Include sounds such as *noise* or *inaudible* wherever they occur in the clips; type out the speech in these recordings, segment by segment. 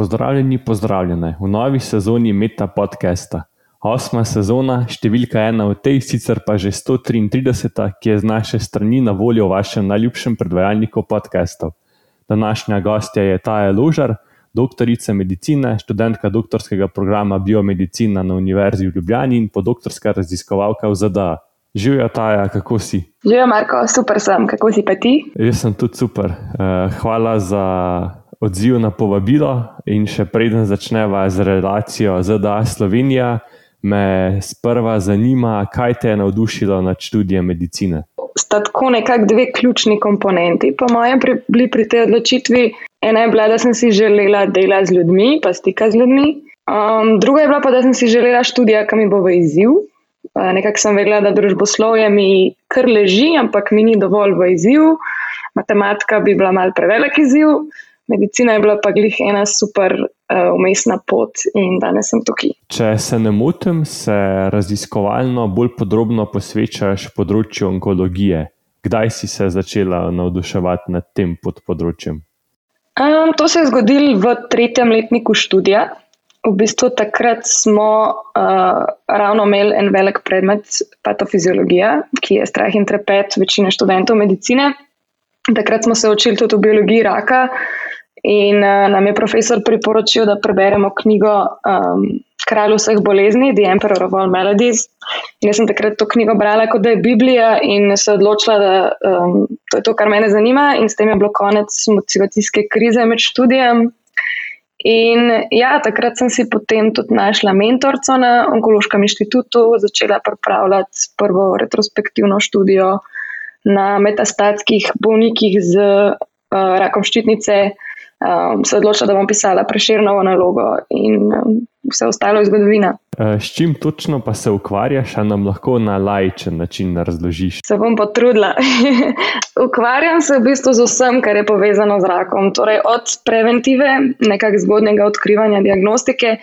Pozdravljeni, pozdravljene v novi sezoni Meta podcasta. Osma sezona, številka ena v tej, sicer pa že 133, ki je z naše strani na voljo v vašem najljubšem predvajalniku podcastov. Današnja gostja je Taja Ložar, doktorica medicine, študentka doktorskega programa biomedicina na Univerzi v Ljubljani in podoktorska raziskovalka v ZDA. Živijo, Taja, kako si? Živijo, Marko, super sem, kako si pa ti? Jaz sem tudi super. Eh, hvala za odziv na povabilo in še preden začneva z relacijo ZDA Slovenija, me sprva zanima, kaj te je navdušilo nad študijem medicine. Sta tako nekako dve ključni komponenti, po mojem, pri, bili pri tej odločitvi. Ena je bila, da sem si želela dela z ljudmi, pa stika z ljudmi. Um, druga je bila pa, da sem si želela študija, kam mi bo v izziv. Uh, nekako sem vedela, da družboslovje mi kar leži, ampak mi ni dovolj v izziv. Matematika bi bila mal prevelik izziv medicina je bila pa glih ena super uh, umestna pot in danes sem tukaj. Če se ne motim, se raziskovalno bolj podrobno posvečaš področju onkologije. Kdaj si se začela navduševati nad tem področjem? Um, to se je zgodilo v tretjem letniku študija. V bistvu takrat smo uh, ravno imeli en velik predmet, patofiziologija, ki je strah in trepet večine študentov medicine. Takrat smo se učili tudi o biologiji raka, In uh, nam je profesor priporočil, da preberemo knjigo um, Kralj vseh bolezni, The Emperor of All Melodies. In jaz sem takrat to knjigo brala kot da je Biblija in se odločila, da um, to je to, kar mene zanima. In s tem je bilo konec motivacijske krize med študijem. In ja, takrat sem si potem tudi našla mentorico na Onkološkem inštitutu, začela pripravljati prvo retrospektivno študijo na metastatskih bolnikih z uh, rakom ščitnice um, se odločila, da bom pisala preširno nalogo in um, vse ostalo je zgodovina. E, s čim točno pa se ukvarjaš, a nam lahko na lajčen način razložiš? Se bom potrudila. *laughs* Ukvarjam se v bistvu z vsem, kar je povezano z rakom, torej od preventive, nekakšnega zgodnega odkrivanja diagnostike.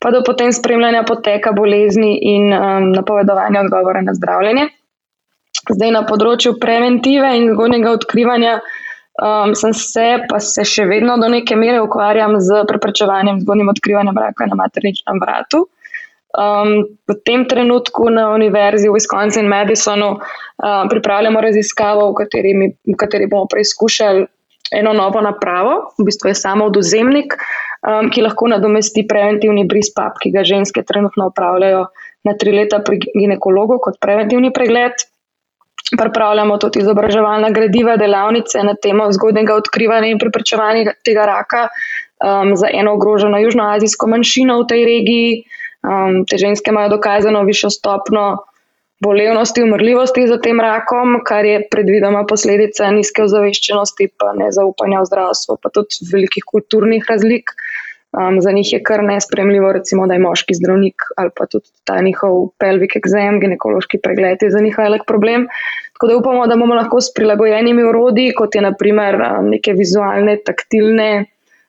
Pa do potem spremljanja poteka bolezni in um, napovedovanja odgovora na zdravljenje. Zdaj, na področju preventive in zgodnega odkrivanja, uh, Um, sem se, pa se še vedno do neke mere ukvarjam z preprečevanjem zgodnjim odkrivanjem raka na materničnem vratu. Um, v tem trenutku na Univerzi v Wisconsin in Madisonu um, pripravljamo raziskavo, v kateri, mi, v kateri bomo preizkušali eno novo napravo, v bistvu je samo odozemnik, um, ki lahko nadomesti preventivni bris pap, ki ga ženske trenutno upravljajo na tri leta pri ginekologu kot preventivni pregled. Pripravljamo tudi izobraževalna gradiva, delavnice na temo zgodnega odkrivanja in preprečevanja tega raka um, za eno ogroženo južnoazijsko manjšino v tej regiji. Um, te ženske imajo dokazano višjo stopno bolevnosti, umrljivosti za tem rakom, kar je predvidoma posledica nizke ozaveščenosti, pa nezaupanja v zdravstvo, pa tudi velikih kulturnih razlik. Um, za njih je kar nespremljivo, recimo, da je moški zdravnik ali pa tudi ta njihov pelvik exam, ginekološki pregled je za njih velik problem. Tako da upamo, da bomo lahko s prilagojenimi urodji, kot je naprimer um, neke vizualne, taktilne,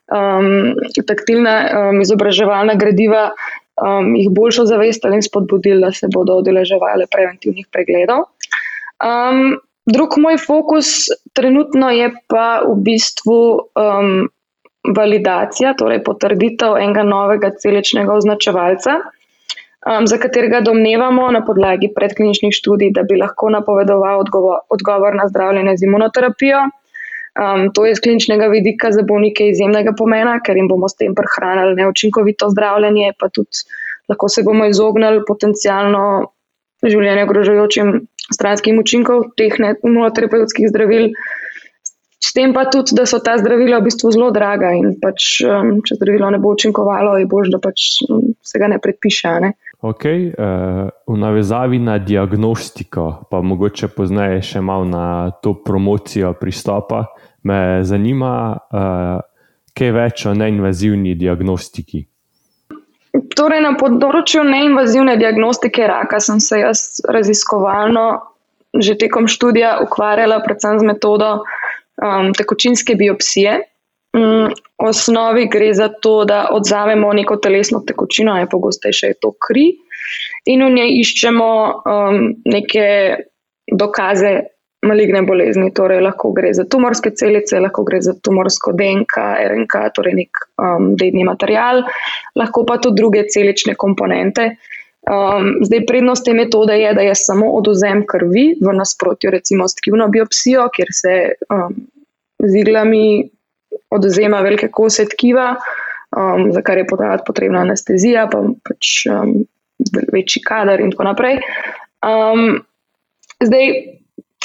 um, taktilna um, izobraževalna gradiva, um, jih boljšo zavestali in spodbudili, da se bodo odeleževali preventivnih pregledov. Um, drug moj fokus trenutno je pa v bistvu. Um, validacija, torej potrditev enega novega celičnega označevalca, um, za katerega domnevamo na podlagi predkliničnih študij, da bi lahko napovedoval odgovor, odgovor na zdravljenje z imunoterapijo. Um, to je z kliničnega vidika za bolnike izjemnega pomena, ker jim bomo s tem prehranili neučinkovito zdravljenje, pa tudi lahko se bomo izognili potencijalno življenje ogrožajočim stranskim učinkom teh imunoterapevtskih zdravil. S tem pa tudi, da so ta zdravila v bistvu zelo draga in pač, um, če zdravilo ne bo učinkovalo, je bolj, da pač um, se ga ne predpiše. Ne? Ok, uh, v navezavi na diagnostiko, pa mogoče poznaje še malo na to promocijo pristopa, me zanima, uh, kaj več o neinvazivni diagnostiki. Torej, na področju neinvazivne diagnostike raka sem se jaz raziskovalno že tekom študija ukvarjala predvsem z metodo um, tekočinske biopsije. Um, v osnovi gre za to, da odzamemo neko telesno tekočino, najpogosteje je to kri, in v njej iščemo um, neke dokaze maligne bolezni, torej lahko gre za tumorske celice, lahko gre za tumorsko DNK, RNK, torej nek um, dedni material, lahko pa tudi druge celične komponente. Um, zdaj, prednost te metode je, da je samo oduzem krvi, v nasprotju recimo s tkivno biopsijo, kjer se um, z iglami oduzema velike kose tkiva, um, za kar je potrebna anestezija, pa pač um, večji kader in tako naprej. Um, zdaj,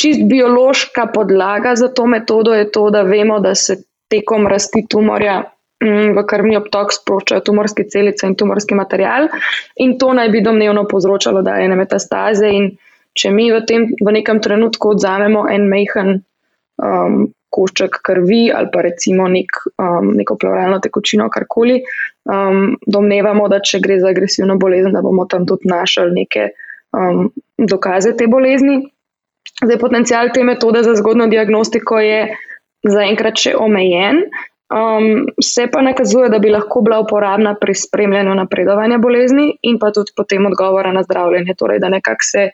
čist biološka podlaga za to metodo je to, da vemo, da se tekom rasti tumorja v krvni obtok sproščajo tumorske celice in tumorski material, in to naj bi domnevno povzročalo dajene metastaze. Če mi v, tem, v nekem trenutku odzamemo en mehen um, košček krvi ali pa recimo nek, um, neko pluralno tekočino, karkoli, um, domnevamo, da če gre za agresivno bolezen, da bomo tam tudi našli neke um, dokaze te bolezni. Zdaj, potencial te metode za zgodno diagnostiko je zaenkrat še omejen. Um, se pa nakazuje, da bi lahko bila uporabna pri spremljanju napredovanja bolezni in pa tudi potem odgovora na zdravljenje, torej da nekako se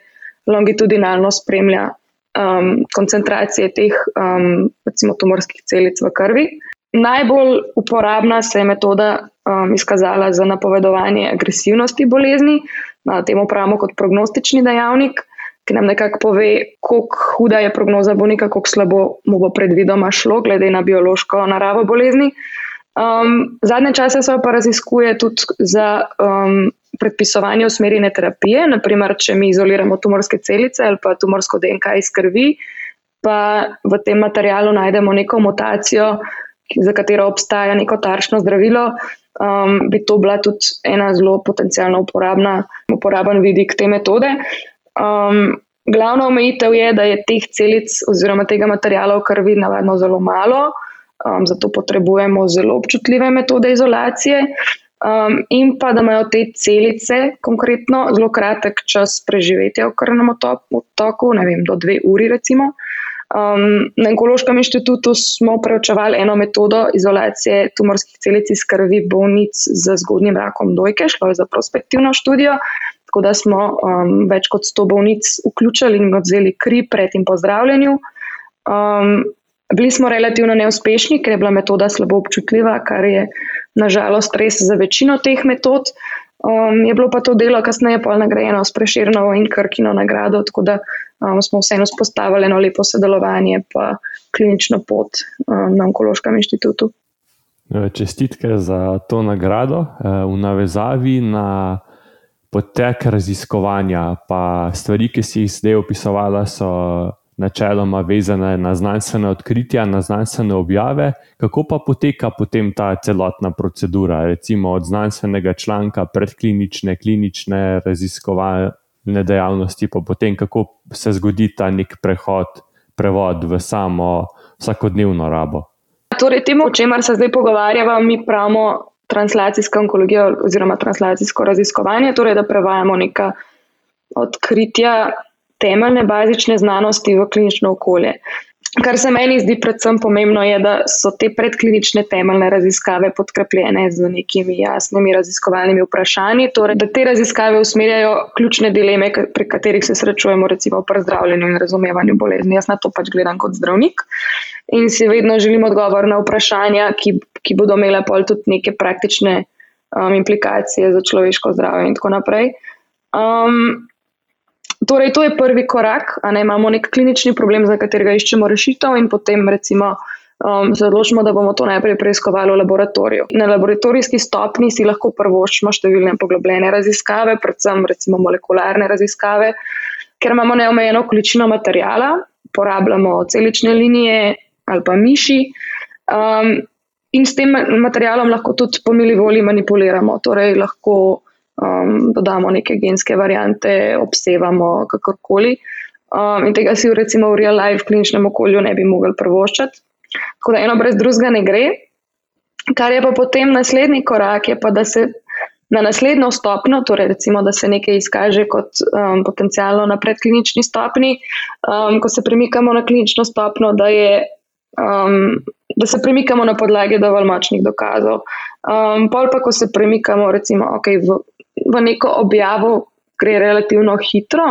longitudinalno spremlja um, koncentracije teh um, recimo, tumorskih celic v krvi. Najbolj uporabna se je metoda um, izkazala za napovedovanje agresivnosti bolezni, na temo pravimo kot prognostični dejavnik ki nam nekako pove, kako huda je prognoza bolnika, kako slabo mu bo predvidoma šlo, glede na biološko naravo bolezni. Um, zadnje čase se pa raziskuje tudi za um, predpisovanje usmerjene terapije, naprimer, če mi izoliramo tumorske celice ali pa tumorsko DNK iz krvi, pa v tem materialu najdemo neko mutacijo, za katero obstaja neko taršno zdravilo, um, bi to bila tudi ena zelo potencijalno uporabna, uporaben vidik te metode. Um, glavna omejitev je, da je teh celic oziroma tega materijala v krvi navadno zelo malo, um, zato potrebujemo zelo občutljive metode izolacije. Um, in pa da imajo te celice, konkretno, zelo kratek čas preživetja v krvnem toku, ne vem, do dve uri, recimo. Um, na Onkološkem inštitutu smo preučevali eno metodo izolacije tumorskih celic iz krvi bolnic z zgodnjim rakom dojke, šlo je za prospektivno študijo. Tako da smo um, več kot 100 bolnic vključili in odzeli kri pred in po zdravljenju. Um, bili smo relativno neuspešni, ker je bila metoda slabo občutljiva, kar je nažalost res za večino teh metod. Um, je bilo pa to delo kasneje pol nagrajeno s preširno in krkino nagrado, tako da um, smo vseeno spostavili eno lepo sodelovanje pa klinično pot um, na Onkološkem inštitutu. Čestitke za to nagrado. V navezavi na potek raziskovanja, pa stvari, ki si jih zdaj opisovala, so načeloma vezane na znanstvene odkritja, na znanstvene objave. Kako pa poteka potem ta celotna procedura, recimo od znanstvenega članka, predklinične, klinične raziskovalne dejavnosti, pa potem kako se zgodi ta nek prehod, prevod v samo vsakodnevno rabo. Torej, temu, o čemer se zdaj pogovarjamo, mi pravimo translacijska onkologija oziroma translacijsko raziskovanje, torej da prevajamo neka odkritja temeljne bazične znanosti v klinično okolje. Kar se meni zdi predvsem pomembno, je, da so te predklinične temeljne raziskave podkrepljene z nekimi jasnimi raziskovalnimi vprašanji, torej da te raziskave usmerjajo ključne dileme, pri katerih se srečujemo, recimo pri zdravljenju in razumevanju bolezni. Jaz na to pač gledam kot zdravnik in si vedno želim odgovor na vprašanja, ki, ki bodo imele pol tudi neke praktične um, implikacije za človeško zdravje in tako naprej. Um, Torej, to je prvi korak, da imamo nek klinični problem, za katerega iščemo rešitev, in potem recimo, um, se odločimo, da bomo to najprej preiskovali v laboratoriju. Na laboratorijski stopni si lahko prvoščimo številne poglobljene raziskave, predvsem recimo molekularne raziskave, ker imamo neomejeno količino materijala, porabljamo celične linije ali pa miši. Um, in s tem materialom lahko tudi po mili volji manipuliramo. Torej, lahko um, dodamo neke genske variante, obsevamo kakorkoli. Um, in tega si v, recimo, v real life kliničnem okolju ne bi mogli prvoščati. Tako da eno brez drugega ne gre. Kar je pa potem naslednji korak, je pa, da se na naslednjo stopnjo, torej recimo, da se nekaj izkaže kot um, potencijalno na predklinični stopni, um, ko se premikamo na klinično stopnjo, da, je, um, da se premikamo na podlagi dovolj močnih dokazov. Um, pol pa, ko se premikamo recimo, okay, v v neko objavo, gre relativno hitro,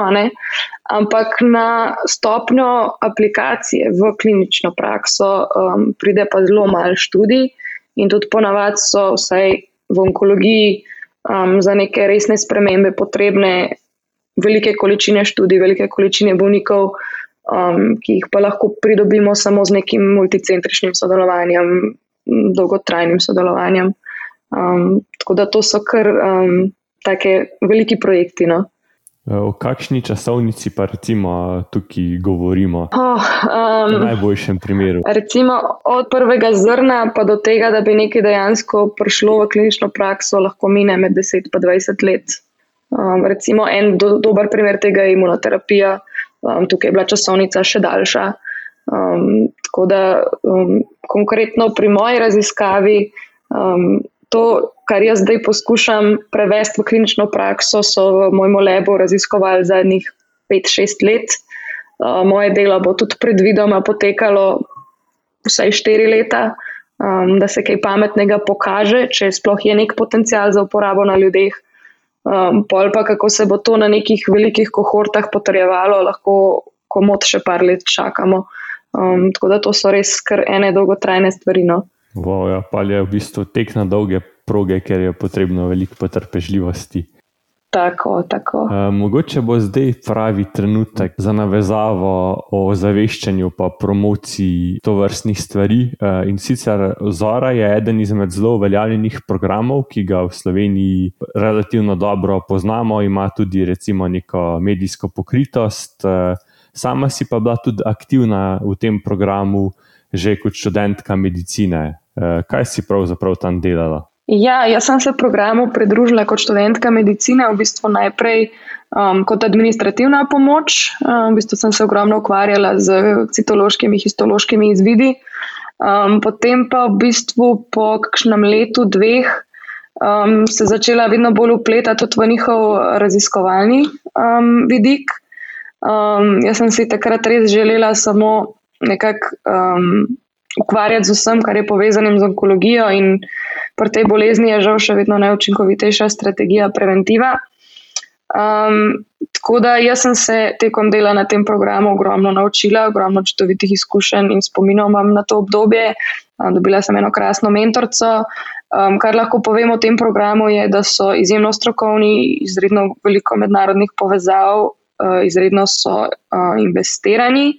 ampak na stopnjo aplikacije v klinično prakso um, pride pa zelo malo študij, in tudi ponavadi so vsaj v onkologiji um, za neke resne spremembe potrebne velike količine študij, velike količine bolnikov, um, ki jih pa lahko pridobimo samo z nekim multicentričnim sodelovanjem, dolgotrajnim sodelovanjem. Um, tako da to so kar um, take veliki projekti. No. O kakšni časovnici pa recimo tukaj govorimo? Oh, um, v najboljšem primeru. Recimo od prvega zrna pa do tega, da bi nekaj dejansko prišlo v klinično prakso, lahko mine med 10 in 20 let. Um, recimo en do, dober primer tega je imunoterapija, um, tukaj je bila časovnica še daljša. Um, tako da um, konkretno pri moji raziskavi um, to, kar jaz zdaj poskušam prevesti v klinično prakso, so v mojem lebu raziskovali zadnjih 5-6 let. Uh, moje delo bo tudi predvidoma potekalo vsaj 4 leta, um, da se kaj pametnega pokaže, če sploh je nek potencial za uporabo na ljudeh. Um, pol pa kako se bo to na nekih velikih kohortah potrjevalo, lahko komod še par let čakamo. Um, tako da to so res kar ene dolgotrajne stvari. No. Wow, ja, pa je v bistvu tek na dolge proge, ker je potrebno veliko potrpežljivosti. Tako, tako. Uh, mogoče bo zdaj pravi trenutek za navezavo o zaveščanju in promociji to vrstnih stvari. Uh, in sicer Zora je eden izmed zelo uveljavljenih programov, ki ga v Sloveniji relativno dobro poznamo, ima tudi recimo neko medijsko pokritost. Uh, sama si pa bila tudi aktivna v tem programu, že kot študentka medicine. Eh, kaj si pravzaprav tam delala? Ja, jaz sem se programu pridružila kot študentka medicine, v bistvu najprej um, kot administrativna pomoč. Um, v bistvu sem se ogromno ukvarjala z citološkimi, histološkimi izvidi. Um, potem pa v bistvu po kakšnem letu, dveh, um, se začela vedno bolj upletati tudi v njihov raziskovalni um, vidik. Um, jaz sem si takrat res želela samo nekako um, ukvarjati z vsem, kar je povezano z onkologijo, in pri tej bolezni je žal še vedno najučinkovitejša strategija preventiva. Um, tako da jaz sem se tekom dela na tem programu ogromno naučila, ogromno čudovitih izkušenj in spominov imam na to obdobje. Um, dobila sem eno krasno mentorico. Um, kar lahko povem o tem programu, je, da so izjemno strokovni, izredno veliko mednarodnih povezav, uh, izredno so uh, investirani.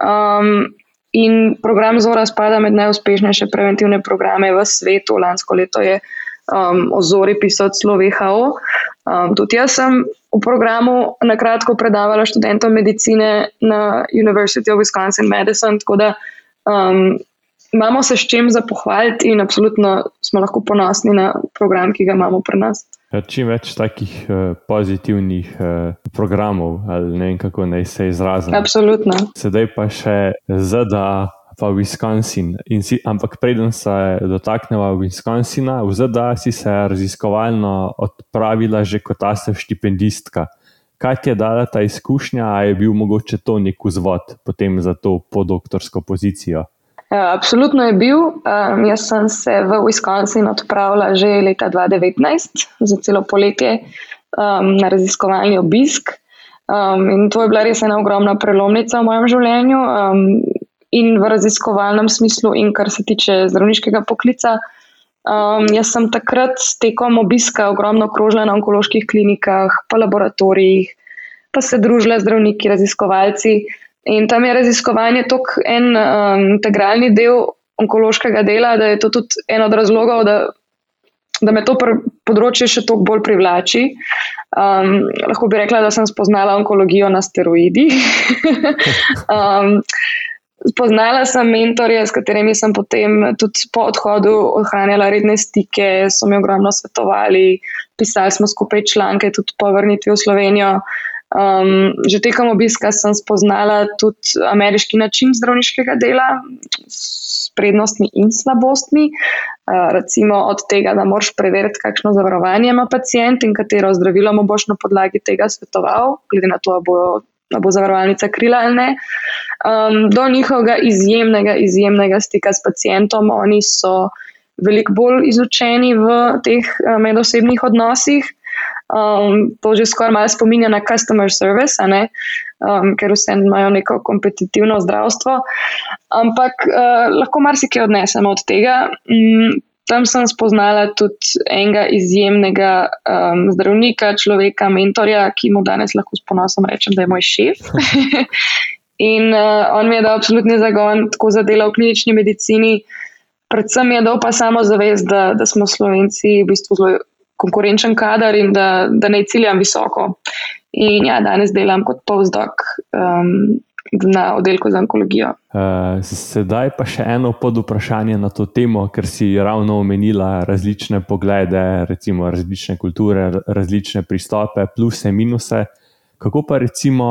Um, in program Zora spada med najuspešnejše preventivne programe v svetu. Lansko leto je um, o Zori pisal celo WHO. Um, tudi jaz sem v programu na kratko predavala študentom medicine na University of Wisconsin Medicine. Tako da um, imamo se s čim za pohvaliti in absolutno smo lahko ponosni na program, ki ga imamo pri nas. Ja, čim več takih uh, pozitivnih uh, programov, ali ne vem, kako naj se izrazim. Absolutno. Sedaj pa še ZDA, pa Wisconsin. Si, ampak preden se dotaknemo Wisconsina, v ZDA si se raziskovalno odpravila že kot asev štipendistka. Kaj ti je dala ta izkušnja, a je bil mogoče to nek vzvod potem za to podoktorsko pozicijo? Ja, absolutno je bil. Um, jaz sem se v Wisconsin odpravila že leta 2019 za celo poletje um, na raziskovalni obisk. Um, in to je bila res ena ogromna prelomnica v mojem življenju um, in v raziskovalnem smislu, in kar se tiče zdravniškega poklica. Um, jaz sem takrat tekom obiska ogromno krožila na onkoloških klinikah, pa laboratorijih, pa se družila z zdravniki, raziskovalci. In tam je raziskovanje tako en um, integralni del onkološkega dela, da je to tudi en od razlogov, da, da me to področje še toliko bolj privlači. Um, lahko bi rekla, da sem spoznala onkologijo na steroidi. *laughs* um, Poznala sem mentorje, s katerimi sem potem tudi po odhodu ohranjala redne stike, so mi ogromno svetovali, pisali smo skupaj članke, tudi po vrnitvi v Slovenijo. Um, že tekom obiska sem spoznala tudi ameriški način zdravniškega dela s prednostmi in slabostmi. Uh, recimo od tega, da moraš preveriti, kakšno zavarovanje ima pacijent in katero zdravilo mu boš na podlagi tega svetoval, glede na to, da bo, bo zavarovalnica krila ali ne. Um, do njihovega izjemnega, izjemnega stika s pacijentom, oni so veliko bolj izučeni v teh uh, medosebnih odnosih. Um, to že skoraj malo spominja na customer service, um, ker vse imajo neko kompetitivno zdravstvo. Ampak uh, lahko marsikaj odnesemo od tega. Um, tam sem spoznala tudi enega izjemnega um, zdravnika, človeka, mentorja, ki mu danes lahko s ponosom rečem, da je moj šef. *laughs* In uh, on mi je dal absolutni zagon, tako za delo v klinični medicini. Predvsem je dal pa samo zavest, da, da smo Slovenci v bistvu zelo konkurenčen kader in da, da ne ciljam visoko. In ja, danes delam kot postdoc um, na oddelku za onkologijo. Uh, sedaj pa še eno pod vprašanje na to temo, ker si ravno omenila različne poglede, recimo različne kulture, različne pristope, pluse, minuse. Kako pa recimo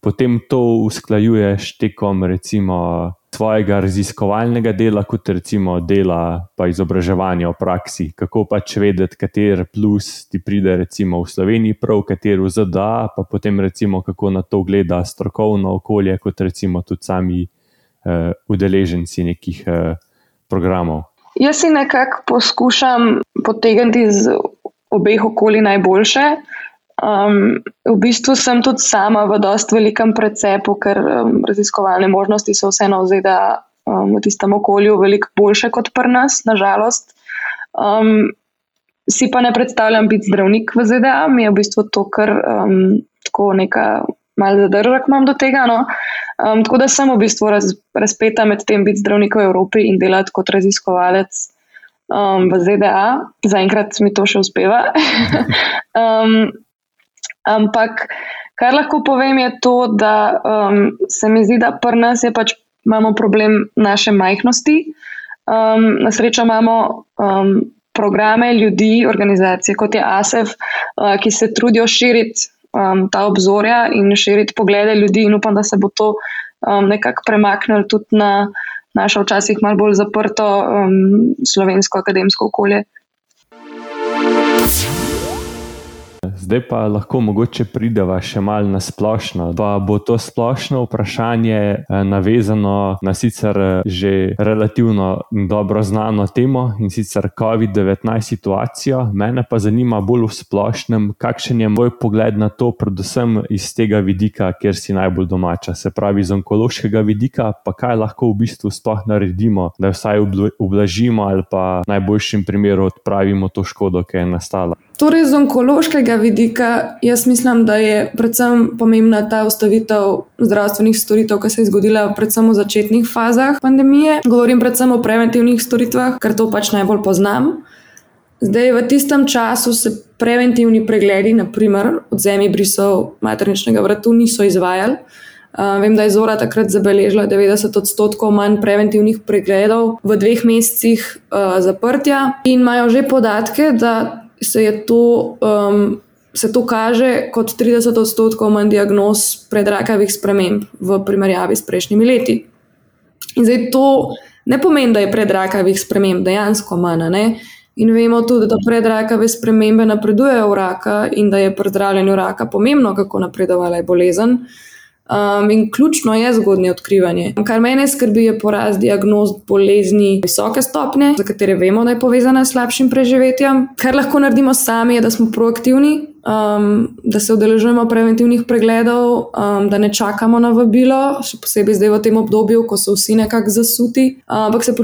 potem to usklajuješ tekom recimo, svojega raziskovalnega dela, kot recimo dela pa izobraževanja v praksi. Kako pač vedeti, kater plus ti pride recimo v Sloveniji, prav kater v ZDA, pa potem recimo kako na to gleda strokovno okolje, kot recimo tudi sami uh, udeleženci nekih uh, programov. Jaz si nekako poskušam potegniti iz obeh okolij najboljše. Um, v bistvu sem tudi sama v dosti velikem precepu, ker um, raziskovalne možnosti so vseeno v ZDA um, v tistem okolju veliko boljše kot pri nas, nažalost. Um, si pa ne predstavljam biti zdravnik v ZDA, mi je v bistvu to, kar um, tako neka malce zadržek imam do tega. No? Um, tako da sem v bistvu raz, razpeta med tem biti zdravnik v Evropi in delati kot raziskovalec. Um, v ZDA, zaenkrat mi to še uspeva. *laughs* um, Ampak kar lahko povem, je to, da um, se mi zdi, da pri nas je pač imamo problem naše majhnosti. Um, na srečo imamo um, programe ljudi, organizacije kot je ASEF, uh, ki se trudijo širiti um, ta obzorja in širiti poglede ljudi, in upam, da se bo to um, nekako premaknilo tudi na naše, včasih malo bolj zaprto um, slovensko akademsko okolje. Zdaj pa lahko mogoče prideva še malo na splošno. Pa bo to splošno vprašanje eh, navezano na sicer eh, že relativno dobro znano temo in sicer COVID-19 situacijo. Mene pa zanima bolj v splošnem, kakšen je moj pogled na to, predvsem iz tega vidika, kjer si najbolj domača, se pravi iz onkološkega vidika, pa kaj lahko v bistvu sploh naredimo, da vsaj ublažimo ali pa v najboljšem primeru odpravimo to škodo, ki je nastala. Torej, z onkološkega vidika, jaz mislim, da je predvsem pomembna ta ustavitev zdravstvenih storitev, ki se je zgodila predvsem v začetnih fazah pandemije. Govorim predvsem o preventivnih storitvah, ker to pač najbolj poznam. Zdaj, v tistem času se preventivni pregledi, naprimer odzemi brisov materničnega vratu, niso izvajali. Uh, vem, da je Zora takrat zabeležila 90 odstotkov manj preventivnih pregledov v dveh mesecih uh, zaprtja, in imajo že podatke, da se je to, um, se to kaže kot 30 odstotkov manj diagnoz predrakavih sprememb v primerjavi s prejšnjimi leti. In zdaj to ne pomeni, da je predrakavih sprememb dejansko manj. Ne? In vemo tudi, da predrakave spremembe napredujejo v raka in da je pri zdravljenju raka pomembno, kako napredovala je bolezen. Um, in ključno je zgodnje odkrivanje. Kar mene skrbi, je porast diagnoz bolezni visoke stopnje, za katere vemo, da je povezana s slabšim preživetjem. Kar lahko naredimo sami, je, da smo proaktivni, um, da se udeležujemo preventivnih pregledov, um, da ne čakamo na vabilo, še posebej zdaj v tem obdobju, ko so vsi nekako zasuti, ampak se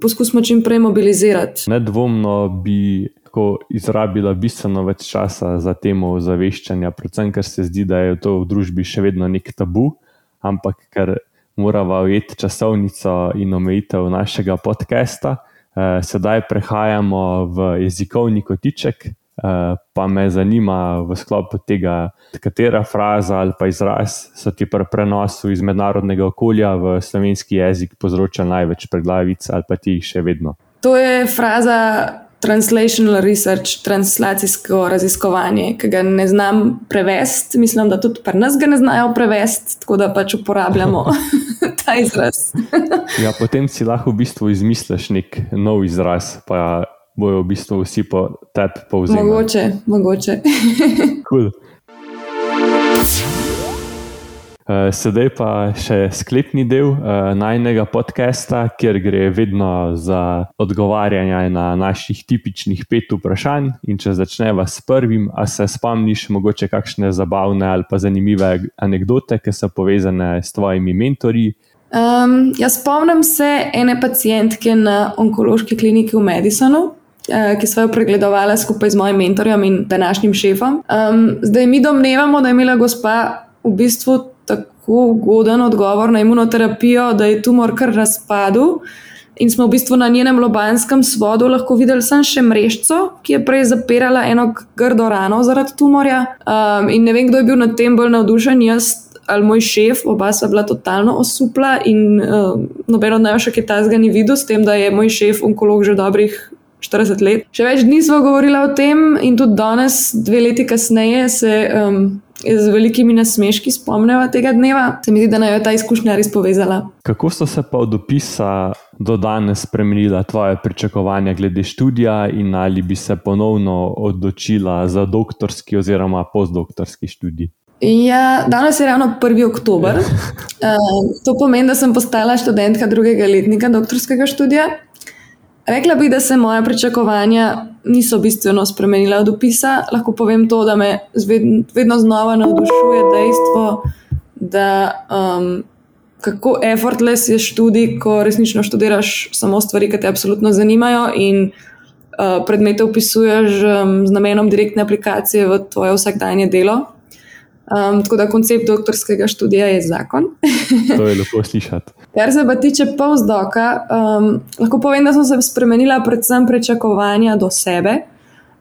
poskusimo čim prej mobilizirati. Nedvomno bi lahko izrabila bistveno več časa za temo ozaveščanja, predvsem ker se zdi, da je to v družbi še vedno nek tabu, ampak ker moramo ujeti časovnico in omejitev našega podcasta. Eh, sedaj prehajamo v jezikovni kotiček, eh, pa me zanima v sklopu tega, katera fraza ali pa izraz so ti pri prenosu iz mednarodnega okolja v slovenski jezik povzročali največ preglavic ali pa ti jih še vedno. To je fraza translational research, translacijsko raziskovanje, ki ga ne znam prevesti. Mislim, da tudi pri nas ga ne znajo prevesti, tako da pač uporabljamo *laughs* ta izraz. *laughs* ja, potem si lahko v bistvu izmisliš nek nov izraz, pa bojo v bistvu vsi po tebi povzeli. Mogoče, mogoče. *laughs* cool. Uh, sedaj pa še sklepni del uh, najnega podcasta, kjer gre vedno za odgovarjanje na naših tipičnih pet vprašanj. In če začneva s prvim, a se spomniš mogoče kakšne zabavne ali pa zanimive anekdote, ki so povezane s tvojimi mentorji? Um, jaz spomnim se ene pacijentke na onkološki kliniki v Madisonu. Ki so jo pregledovali skupaj z mojim mentorjem in današnjim šefom. Um, zdaj mi domnevamo, da je imela gospa v bistvu tako ugoden odgovor na imunoterapijo, da je tumor kar razpadel. In smo v bistvu na njenem lobanskem svodu lahko videli samo še mrežico, ki je prej zapirala eno grdo rano zaradi tumorja. Um, in ne vem, kdo je bil nad tem bolj navdušen, jaz ali moj šef, oba sva bila totalno osupla in uh, noben od nas še kaj tajnega ni videl, s tem, da je moj šef onkolog že dobrih 40 let. Še več dni smo govorili o tem, in tudi danes, dve leti kasneje, se um, z velikimi nasmeški spomnimo tega dneva. Se mi zdi, da naj jo ta izkušnja res povezala. Kako so se pa od opisa do danes spremenila tvoje pričakovanja glede študija, in ali bi se ponovno odločila za doktorski oziroma postdoktorski študij? Ja, danes je ravno 1. oktober. Uh, to pomeni, da sem postala študentka drugega letnika doktorskega študija. Rekla bi, da se moja pričakovanja niso bistveno spremenila od opisa. Lahko povem to, da me vedno znova navdušuje dejstvo, da um, kako effortless je študij, ko resnično študiraš samo stvari, ki te absolutno zanimajo in uh, predmete opisuješ um, z namenom direktne aplikacije v tvoje vsakdanje delo. Um, tako da koncept doktorskega študija je zakon. to je lepo *laughs* slišati. Kar se pa tiče polzdoka, um, lahko povem, da sem se spremenila predvsem pričakovanja do sebe.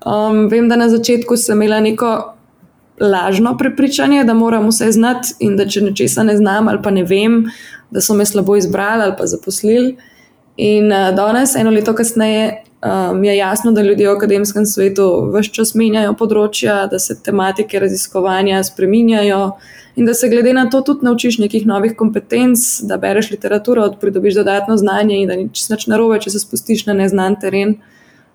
Um, vem, da na začetku sem imela neko lažno prepričanje, da moram vse znati in da če nečesa ne znam ali pa ne vem, da so me slabo izbrali ali pa zaposlili. In uh, danes, eno leto kasneje, um, je jasno, da ljudje v akademskem svetu vse čas menjajo področja, da se tematike raziskovanja spreminjajo in da se glede na to tudi naučiš nekih novih kompetenc, da bereš literaturo, pridobiš dodatno znanje in da ni čisto narobe, če se spustiš na neznan teren.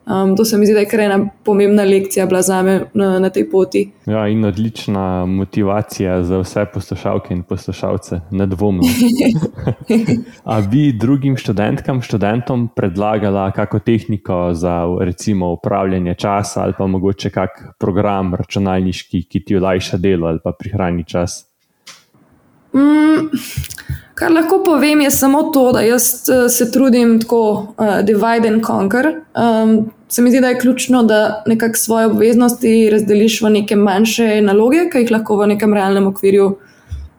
Um, to se mi zdi, da je kar ena pomembna lekcija bila za me na, na tej poti. Ja, in odlična motivacija za vse poslušalke in poslušalce, nedvomno. *laughs* A bi drugim študentkam, študentom predlagala kako tehniko za recimo upravljanje časa ali pa mogoče kak program računalniški, ki ti olajša delo ali pa prihrani čas? Mm, kar lahko povem, je samo to, da jaz uh, se trudim tako uh, divide and conquer. Um, se mi zdi, da je ključno, da nekako svoje obveznosti razdeliš v neke manjše naloge, ki jih lahko v nekem realnem okvirju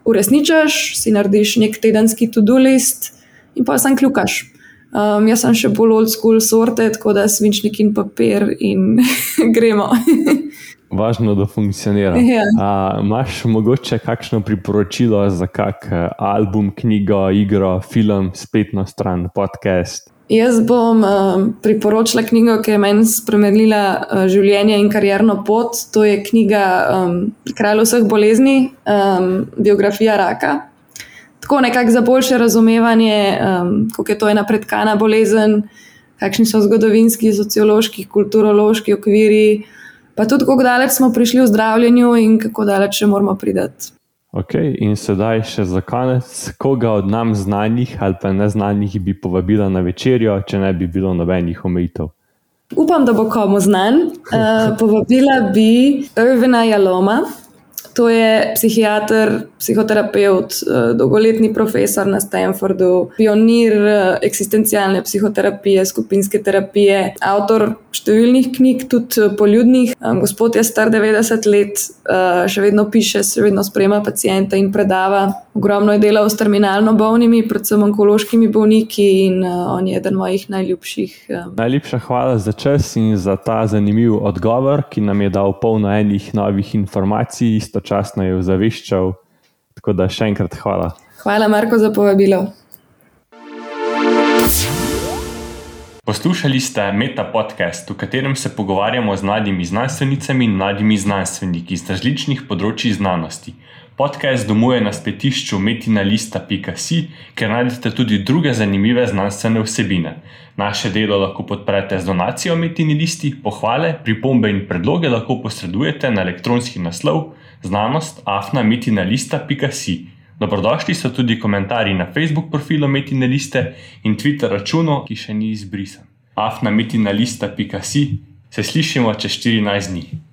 uresničiš, si narediš nek tedenski to-do list in pa sem kljukaš. Um, jaz sem še bolj old school sorte, tako da svinčnik in papir in *laughs* gremo. *laughs* Važno, da funkcionira. Ja. Imáš mogoče kakšno priporočilo za kak eh, album, knjigo, igro, film, spletno stran, podcast? Jaz bom uh, priporočila knjigo, ki je meni spremenila uh, življenje in karjerno pot. To je knjiga um, Kralj vseh bolezni, um, biografija raka. Tako nekako za boljše razumevanje, um, kako je to ena predkana bolezen, kakšni so zgodovinski, sociološki, kulturološki okviri, pa tudi kako daleč smo prišli v zdravljenju in kako daleč še moramo pridati. Ok, in sedaj še za konec, koga od nam znanih ali pa neznanih bi povabila na večerjo, če ne bi bilo nobenih omejitev? Upam, da bo komu znan. Uh, povabila bi Irvina Jaloma, To je psihiater, psihoterapeut, eh, dolgoletni profesor na Stanfordu, pionir eh, eksistencialne psihoterapije, skupinske terapije, avtor številnih knjig, tudi eh, poljudnih. Gospod je star 90 let, še vedno piše, še vedno sprema pacijente in predava. Ogromno je delal s terminalno bolnimi, predvsem onkološkimi bolniki, in on je eden mojih najljubših. Najlepša hvala za čas in za ta zanimiv odgovor, ki nam je dal polno enih novih informacij istočasno je ozaveščal. Tako da še enkrat hvala. Hvala, Marko, za povabilo. Poslušali ste Meta podcast, v katerem se pogovarjamo z mladimi znanstvenicami in mladimi znanstveniki iz različnih področji znanosti. Podcast domuje na spletišču metinalista.si, kjer najdete tudi druge zanimive znanstvene vsebine. Naše delo lahko podprete z donacijo Metini listi, pohvale, pripombe in predloge lahko posredujete na elektronski naslov znanost afnametinalista.si. Dobrodošli so tudi komentarji na Facebook profilu Metina Liste in Twitter računu, ki še ni izbrisan. afnametinalista.si se slišimo čez 14 dni.